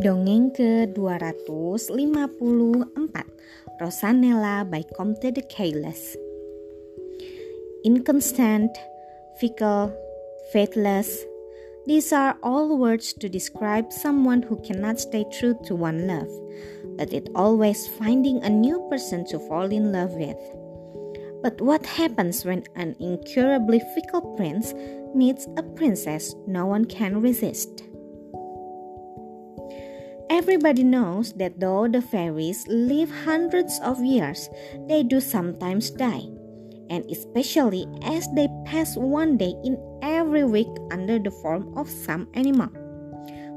Dongeng ke-254 Rosanella by Comte de Caylus Inconstant, fickle, faithless These are all words to describe someone who cannot stay true to one love, but is always finding a new person to fall in love with. But what happens when an incurably fickle prince meets a princess no one can resist? Everybody knows that though the fairies live hundreds of years, they do sometimes die, and especially as they pass one day in every week under the form of some animal,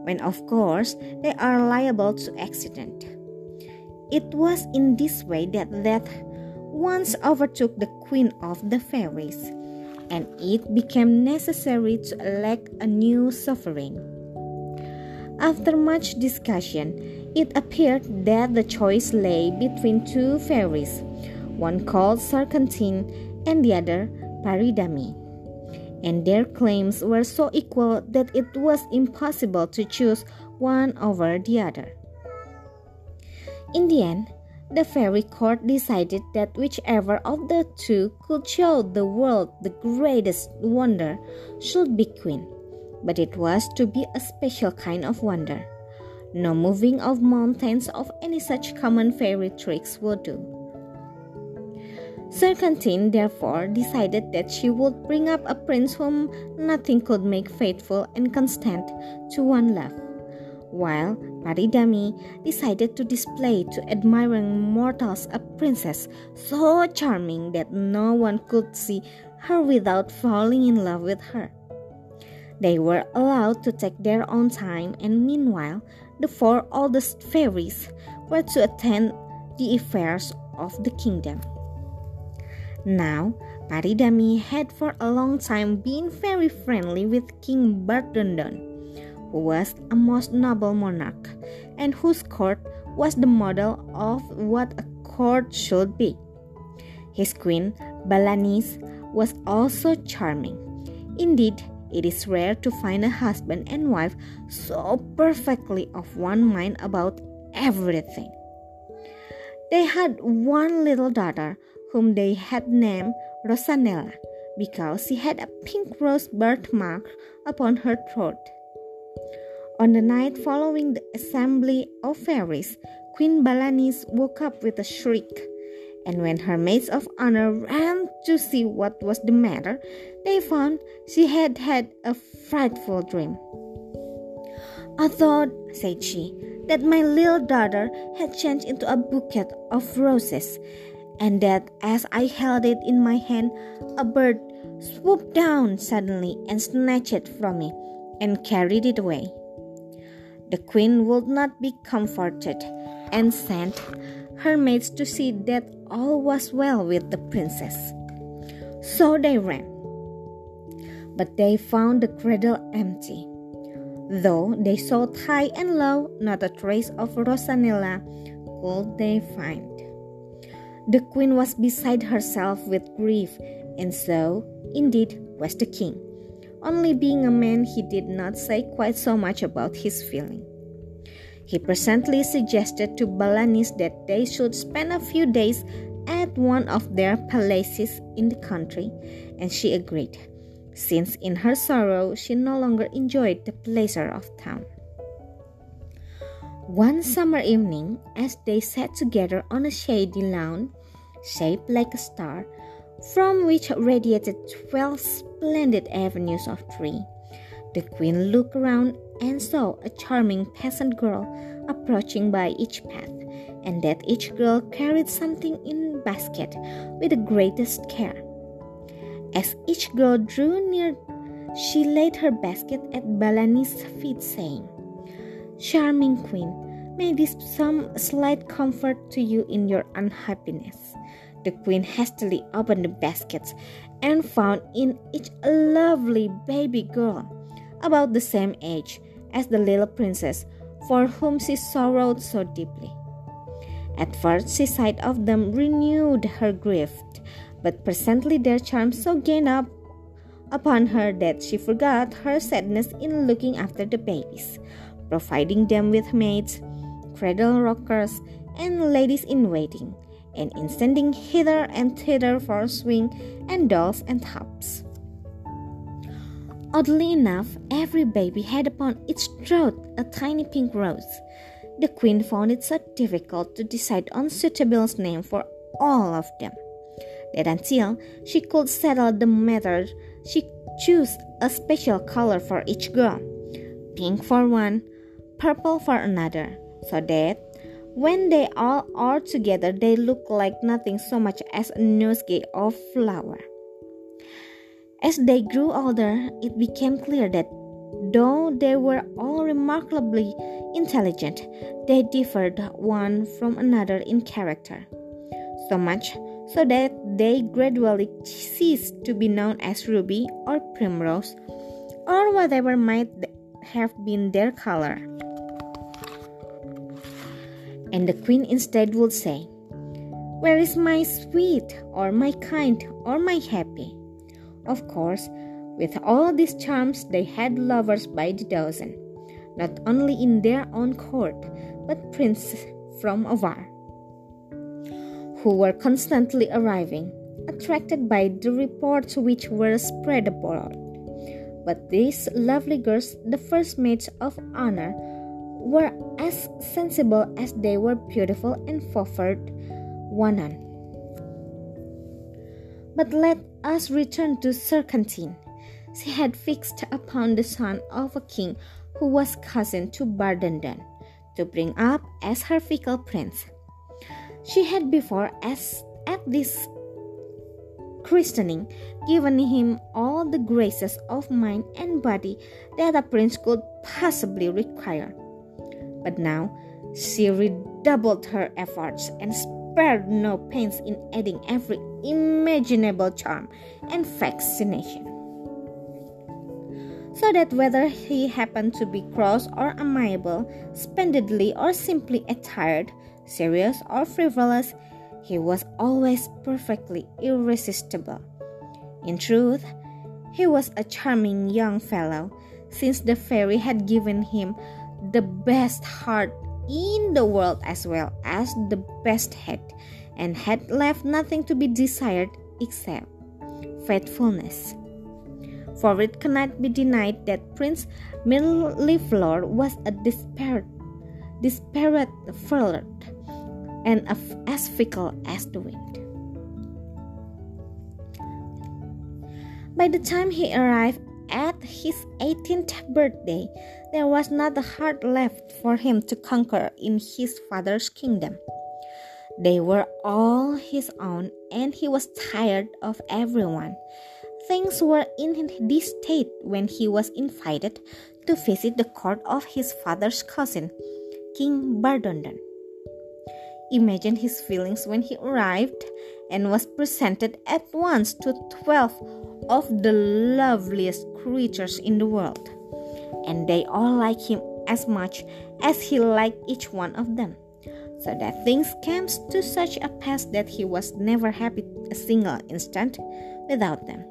when of course they are liable to accident. It was in this way that death once overtook the queen of the fairies, and it became necessary to elect a new sovereign. After much discussion, it appeared that the choice lay between two fairies, one called Surcantine and the other Paridamie. And their claims were so equal that it was impossible to choose one over the other. In the end, the fairy court decided that whichever of the two could show the world the greatest wonder should be queen but it was to be a special kind of wonder. No moving of mountains of any such common fairy tricks would do. Serpentine therefore decided that she would bring up a prince whom nothing could make faithful and constant to one love, while Paridamie decided to display to admiring mortals a princess so charming that no one could see her without falling in love with her. They were allowed to take their own time, and meanwhile, the four oldest fairies were to attend the affairs of the kingdom. Now, Paridamie had for a long time been very friendly with King Bardondon, who was a most noble monarch, and whose court was the model of what a court should be. His queen, Balanice, was also charming. Indeed, it is rare to find a husband and wife so perfectly of one mind about everything. They had one little daughter whom they had named Rosanella because she had a pink rose birthmark upon her throat. On the night following the assembly of fairies, Queen Balanice woke up with a shriek and when her maids of honor ran to see what was the matter, they found she had had a frightful dream. I thought, said she, that my little daughter had changed into a bouquet of roses, and that as I held it in my hand, a bird swooped down suddenly and snatched it from me and carried it away. The queen would not be comforted and sent her maids to see that all was well with the princess. So they ran. But they found the cradle empty. Though they sought high and low, not a trace of Rosanella could they find. The queen was beside herself with grief, and so, indeed, was the king. Only being a man, he did not say quite so much about his feeling. He presently suggested to Balanice that they should spend a few days at one of their palaces in the country, and she agreed, since in her sorrow she no longer enjoyed the pleasure of town. One summer evening, as they sat together on a shady lawn, shaped like a star, from which radiated twelve splendid avenues of trees, the queen looked around and saw a charming peasant girl approaching by each path, and that each girl carried something in basket with the greatest care. As each girl drew near, she laid her basket at Balanis' feet, saying, Charming queen, may this some slight comfort to you in your unhappiness. The queen hastily opened the baskets and found in each a lovely baby girl about the same age as the little princess for whom she sorrowed so deeply. At first, the sight of them renewed her grief, but presently their charms so gained up upon her that she forgot her sadness in looking after the babies. providing them with maids, cradle rockers, and ladies in waiting, and in sending hither and thither for swing and dolls and tops. Oddly enough, every baby had upon its throat a tiny pink rose. The queen found it so difficult to decide on suitable name for all of them that until she could settle the matter, she chose a special color for each girl pink for one, purple for another, so that when they all are together, they look like nothing so much as a nosegay of flower. As they grew older, it became clear that though they were all remarkably intelligent, they differed one from another in character. So much so that they gradually ceased to be known as ruby or primrose or whatever might have been their color. And the queen instead would say, Where is my sweet, or my kind, or my happy? Of course, with all these charms, they had lovers by the dozen, not only in their own court, but princes from afar, who were constantly arriving, attracted by the reports which were spread abroad. But these lovely girls, the first maids of honor, were as sensible as they were beautiful and favored one on. But let us return to Surcantine. She had fixed upon the son of a king who was cousin to Bardondon to bring up as her fickle prince. She had before, as at this christening, given him all the graces of mind and body that a prince could possibly require. But now she redoubled her efforts and spared no pains in adding every imaginable charm and fascination. So that whether he happened to be cross or amiable, splendidly or simply attired, serious or frivolous, he was always perfectly irresistible. In truth, he was a charming young fellow, since the fairy had given him the best heart in the world as well as the best head, and had left nothing to be desired except faithfulness. For it cannot be denied that Prince Mirliflor was a desperate, desperate flirt, and as fickle as the wind. By the time he arrived at his 18th birthday, there was not a heart left for him to conquer in his father's kingdom. They were all his own, and he was tired of everyone. Things were in this state when he was invited to visit the court of his father's cousin, King Bardondon. Imagine his feelings when he arrived and was presented at once to twelve of the loveliest creatures in the world, and they all liked him as much as he liked each one of them. So that things came to such a pass that he was never happy a single instant without them.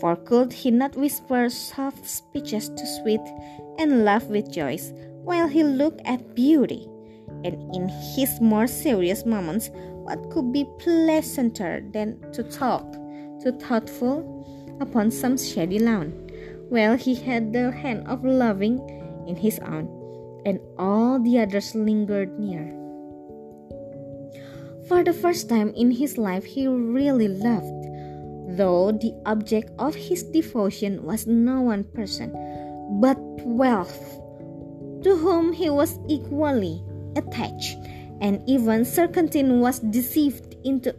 For could he not whisper soft speeches to sweet and laugh with joy while he looked at beauty? And in his more serious moments, what could be pleasanter than to talk to thoughtful upon some shady lawn, while he had the hand of loving in his own, and all the others lingered near. For the first time in his life, he really loved, though the object of his devotion was no one person, but wealth, to whom he was equally attached, and even Surcantine was deceived into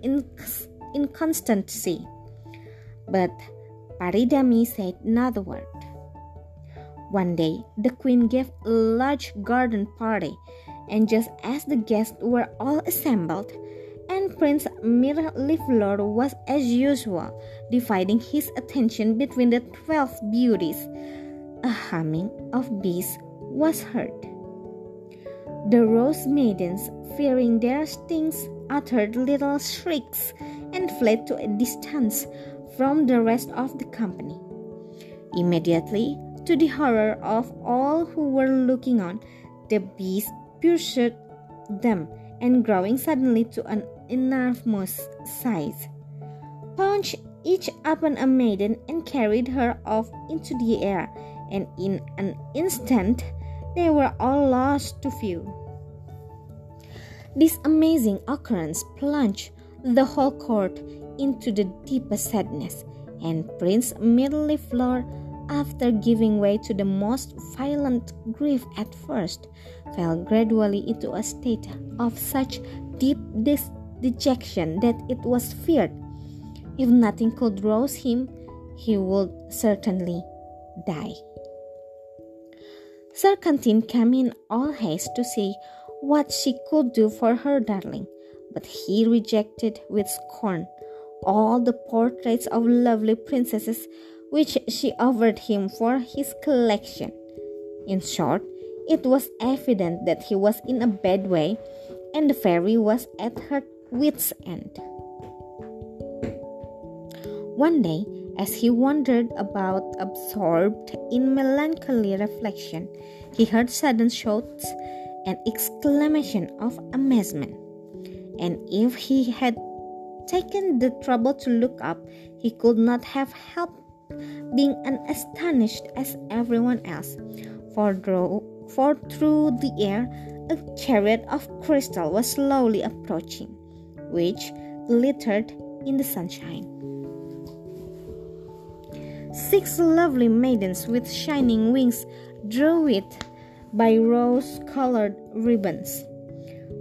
inconstancy. But Paridamie said not a word. One day, the queen gave a large garden party, and just as the guests were all assembled, and Prince Mirliflor was as usual dividing his attention between the twelve beauties, a humming of bees was heard. The rose maidens, fearing their stings, uttered little shrieks and fled to a distance from the rest of the company. Immediately, To the horror of all who were looking on, the beast pursued them and growing suddenly to an enormous size, punched each upon a maiden and carried her off into the air, and in an instant they were all lost to view. This amazing occurrence plunged the whole court into the deepest sadness, and Prince Mirliflor, after giving way to the most violent grief at first, fell gradually into a state of such deep dis- dejection that it was feared if nothing could rouse him, he would certainly die. Surcantine came in all haste to see what she could do for her darling, but he rejected with scorn all the portraits of lovely princesses which she offered him for his collection. In short, it was evident that he was in a bad way, and the fairy was at her wits' end. One day, as he wandered about absorbed in melancholy reflection, he heard sudden shouts and exclamation of amazement. And if he had taken the trouble to look up, he could not have helped being as astonished as everyone else. For, through, for through the air, a chariot of crystal was slowly approaching, which glittered in the sunshine. Six lovely maidens with shining wings drew it by rose colored ribbons,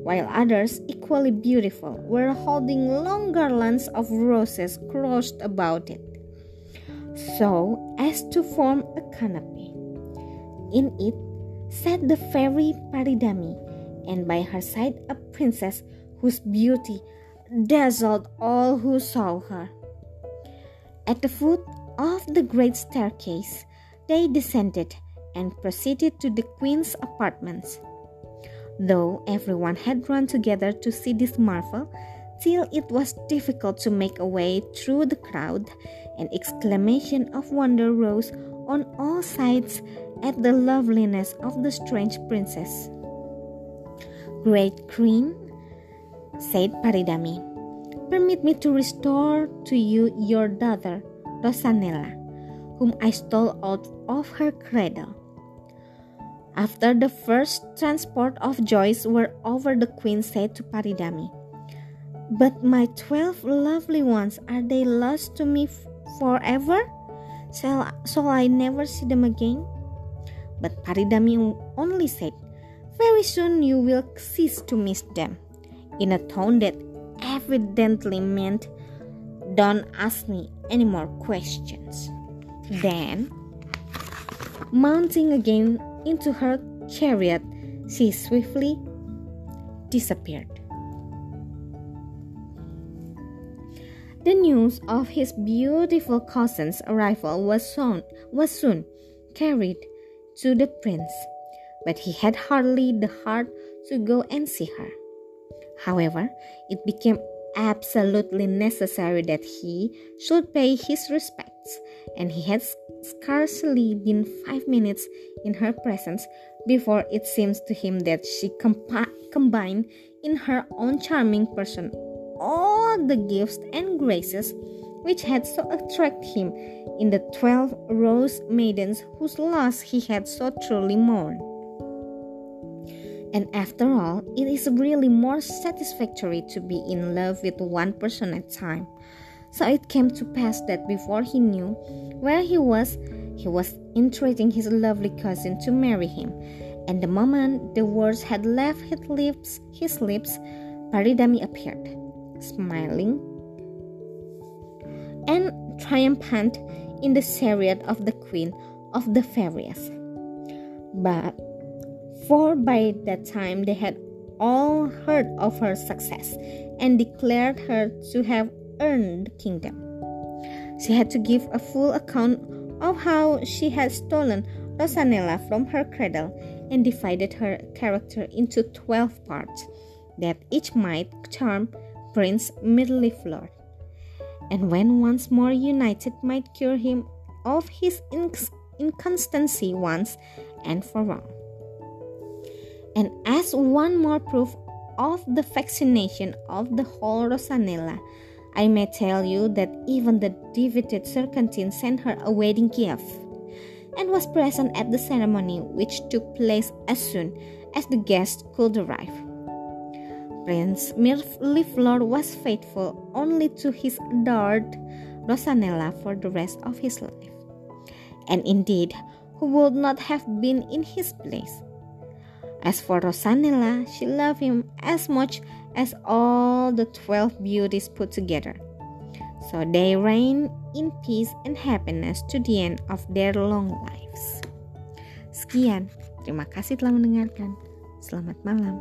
while others, equally beautiful, were holding long garlands of roses crossed about it, so as to form a canopy. In it sat the fairy Paridamie, and by her side a princess whose beauty dazzled all who saw her. At the foot of the great staircase, they descended and proceeded to the queen's apartments. Though everyone had run together to see this marvel, till it was difficult to make a way through the crowd, an exclamation of wonder rose on all sides at the loveliness of the strange princess. Great queen, said Paridamie, permit me to restore to you your daughter Rosanella, whom I stole out of her cradle. After the first transport of joys were over, the queen said to Paridamie, But my twelve lovely ones, are they lost to me forever? Shall, shall I never see them again? But Paridamie only said, Very soon you will cease to miss them, in a tone that evidently meant don't ask me any more questions. Then, mounting again into her chariot, she swiftly disappeared. The news of his beautiful cousin's arrival was soon, was soon carried to the prince, but he had hardly the heart to go and see her. However, it became absolutely necessary that he should pay his respects, and he had scarcely been five minutes in her presence before it seems to him that she compa- combined in her own charming person all the gifts and graces which had so attracted him in the twelve rose maidens whose loss he had so truly mourned. And after all, it is really more satisfactory to be in love with one person at a time. So it came to pass that before he knew where he was, he was entreating his lovely cousin to marry him. And the moment the words had left his lips, his lips, Paridamie appeared, smiling and triumphant in the chariot of the queen of the fairies. But for by that time they had all heard of her success and declared her to have earned the kingdom. She had to give a full account of how she had stolen Rosanella from her cradle and divided her character into twelve parts, that each might charm Prince Mirliflor, and when once more united might cure him of his inconstancy once and for all. And as one more proof of the fascination of the whole Rosanella, I may tell you that even the devoted Serpentine sent her a wedding gift and was present at the ceremony which took place as soon as the guests could arrive. Prince Mirliflor was faithful only to his adored Rosanella for the rest of his life. And indeed, who would not have been in his place? As for Rosanella, she loved him as much as all the twelve beauties put together. So they reign in peace and happiness to the end of their long lives. Sekian, terima kasih telah mendengarkan. Selamat malam.